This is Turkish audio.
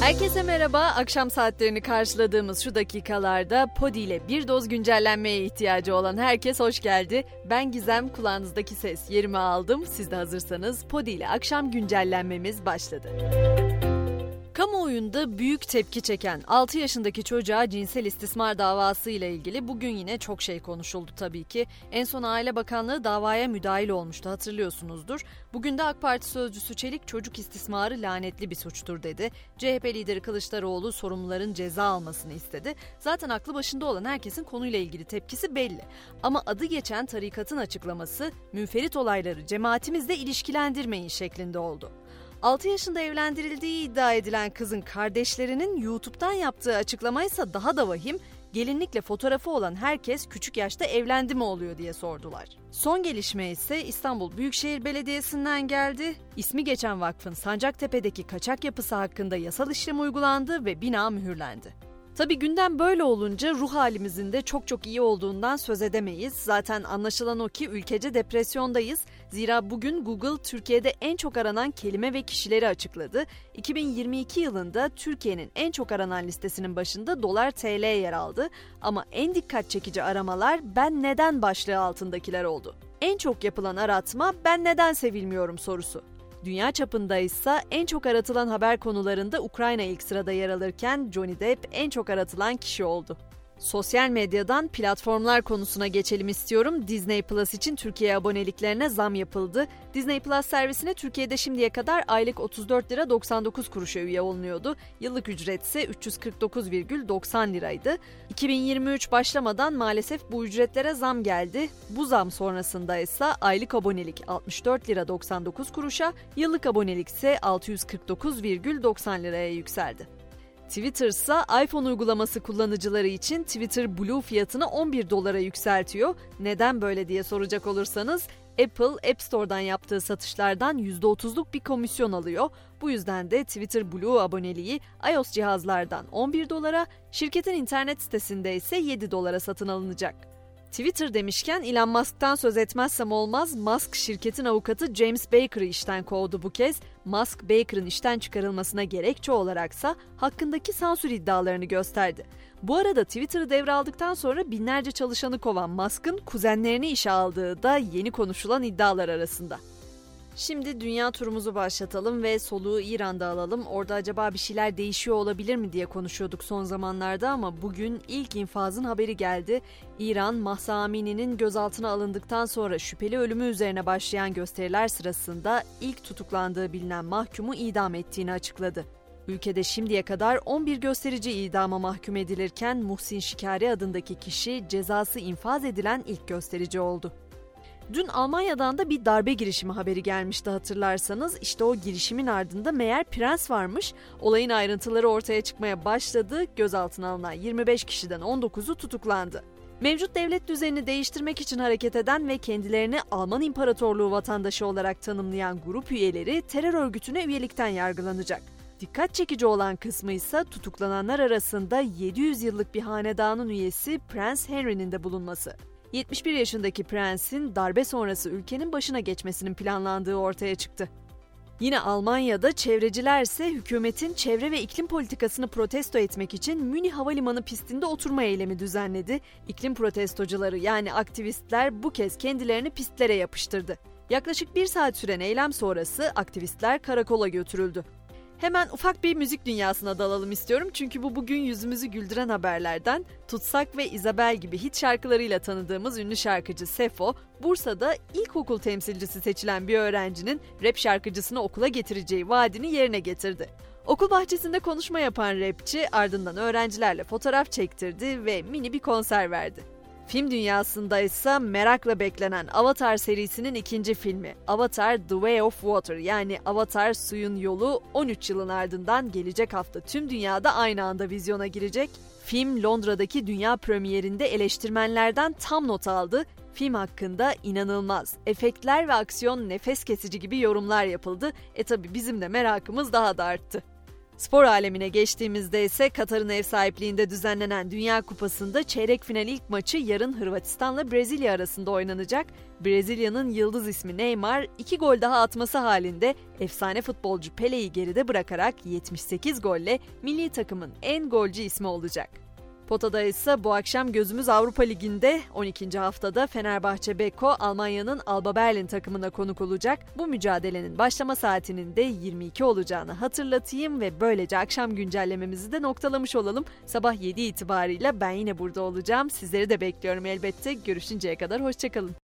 Herkese merhaba. Akşam saatlerini karşıladığımız şu dakikalarda Podi ile bir doz güncellenmeye ihtiyacı olan herkes hoş geldi. Ben Gizem, kulağınızdaki ses yerimi aldım. Siz de hazırsanız Podi ile akşam güncellenmemiz başladı. Kamuoyunda büyük tepki çeken 6 yaşındaki çocuğa cinsel istismar davası ile ilgili bugün yine çok şey konuşuldu tabii ki. En son Aile Bakanlığı davaya müdahil olmuştu hatırlıyorsunuzdur. Bugün de AK Parti sözcüsü Çelik çocuk istismarı lanetli bir suçtur dedi. CHP lideri Kılıçdaroğlu sorumluların ceza almasını istedi. Zaten aklı başında olan herkesin konuyla ilgili tepkisi belli. Ama adı geçen tarikatın açıklaması münferit olayları cemaatimizle ilişkilendirmeyin şeklinde oldu. 6 yaşında evlendirildiği iddia edilen kızın kardeşlerinin YouTube'dan yaptığı açıklamaysa daha da vahim. Gelinlikle fotoğrafı olan herkes küçük yaşta evlendi mi oluyor diye sordular. Son gelişme ise İstanbul Büyükşehir Belediyesi'nden geldi. İsmi geçen vakfın Sancaktepe'deki kaçak yapısı hakkında yasal işlem uygulandı ve bina mühürlendi. Tabi gündem böyle olunca ruh halimizin de çok çok iyi olduğundan söz edemeyiz. Zaten anlaşılan o ki ülkece depresyondayız. Zira bugün Google Türkiye'de en çok aranan kelime ve kişileri açıkladı. 2022 yılında Türkiye'nin en çok aranan listesinin başında dolar TL yer aldı. Ama en dikkat çekici aramalar ben neden başlığı altındakiler oldu. En çok yapılan aratma ben neden sevilmiyorum sorusu. Dünya çapında ise en çok aratılan haber konularında Ukrayna ilk sırada yer alırken Johnny Depp en çok aratılan kişi oldu. Sosyal medyadan platformlar konusuna geçelim istiyorum. Disney Plus için Türkiye aboneliklerine zam yapıldı. Disney Plus servisine Türkiye'de şimdiye kadar aylık 34 lira 99 kuruşa üye olunuyordu. Yıllık ücret ise 349,90 liraydı. 2023 başlamadan maalesef bu ücretlere zam geldi. Bu zam sonrasında ise aylık abonelik 64 lira 99 kuruşa, yıllık abonelik ise 649,90 liraya yükseldi. Twitter ise iPhone uygulaması kullanıcıları için Twitter Blue fiyatını 11 dolara yükseltiyor. Neden böyle diye soracak olursanız Apple App Store'dan yaptığı satışlardan %30'luk bir komisyon alıyor. Bu yüzden de Twitter Blue aboneliği iOS cihazlardan 11 dolara, şirketin internet sitesinde ise 7 dolara satın alınacak. Twitter demişken Elon Musk'tan söz etmezsem olmaz. Musk şirketin avukatı James Baker'ı işten kovdu bu kez. Musk Baker'ın işten çıkarılmasına gerekçe olaraksa hakkındaki sansür iddialarını gösterdi. Bu arada Twitter'ı devraldıktan sonra binlerce çalışanı kovan Musk'ın kuzenlerini işe aldığı da yeni konuşulan iddialar arasında. Şimdi dünya turumuzu başlatalım ve soluğu İran'da alalım. Orada acaba bir şeyler değişiyor olabilir mi diye konuşuyorduk son zamanlarda ama bugün ilk infazın haberi geldi. İran, Mahsa Amini'nin gözaltına alındıktan sonra şüpheli ölümü üzerine başlayan gösteriler sırasında ilk tutuklandığı bilinen mahkumu idam ettiğini açıkladı. Ülkede şimdiye kadar 11 gösterici idama mahkum edilirken Muhsin Şikari adındaki kişi cezası infaz edilen ilk gösterici oldu. Dün Almanya'dan da bir darbe girişimi haberi gelmişti hatırlarsanız. İşte o girişimin ardında meğer prens varmış. Olayın ayrıntıları ortaya çıkmaya başladı. Gözaltına alınan 25 kişiden 19'u tutuklandı. Mevcut devlet düzenini değiştirmek için hareket eden ve kendilerini Alman İmparatorluğu vatandaşı olarak tanımlayan grup üyeleri terör örgütüne üyelikten yargılanacak. Dikkat çekici olan kısmı ise tutuklananlar arasında 700 yıllık bir hanedanın üyesi Prens Henry'nin de bulunması. 71 yaşındaki prensin darbe sonrası ülkenin başına geçmesinin planlandığı ortaya çıktı. Yine Almanya'da çevreciler ise hükümetin çevre ve iklim politikasını protesto etmek için Münih Havalimanı pistinde oturma eylemi düzenledi. İklim protestocuları yani aktivistler bu kez kendilerini pistlere yapıştırdı. Yaklaşık bir saat süren eylem sonrası aktivistler karakola götürüldü. Hemen ufak bir müzik dünyasına dalalım istiyorum çünkü bu bugün yüzümüzü güldüren haberlerden. Tutsak ve Isabel gibi hit şarkılarıyla tanıdığımız ünlü şarkıcı Sefo, Bursa'da ilkokul temsilcisi seçilen bir öğrencinin rap şarkıcısını okula getireceği vaadini yerine getirdi. Okul bahçesinde konuşma yapan rapçi ardından öğrencilerle fotoğraf çektirdi ve mini bir konser verdi. Film dünyasında ise merakla beklenen Avatar serisinin ikinci filmi Avatar The Way of Water yani Avatar Suyun Yolu 13 yılın ardından gelecek hafta tüm dünyada aynı anda vizyona girecek. Film Londra'daki dünya premierinde eleştirmenlerden tam not aldı. Film hakkında inanılmaz, efektler ve aksiyon nefes kesici gibi yorumlar yapıldı. E tabi bizim de merakımız daha da arttı. Spor alemine geçtiğimizde ise Katar'ın ev sahipliğinde düzenlenen Dünya Kupası'nda çeyrek final ilk maçı yarın Hırvatistan'la Brezilya arasında oynanacak. Brezilya'nın yıldız ismi Neymar iki gol daha atması halinde efsane futbolcu Pele'yi geride bırakarak 78 golle milli takımın en golcü ismi olacak. Potada ise bu akşam gözümüz Avrupa Ligi'nde 12. haftada Fenerbahçe Beko Almanya'nın Alba Berlin takımına konuk olacak. Bu mücadelenin başlama saatinin de 22 olacağını hatırlatayım ve böylece akşam güncellememizi de noktalamış olalım. Sabah 7 itibarıyla ben yine burada olacağım. Sizleri de bekliyorum elbette. Görüşünceye kadar hoşçakalın.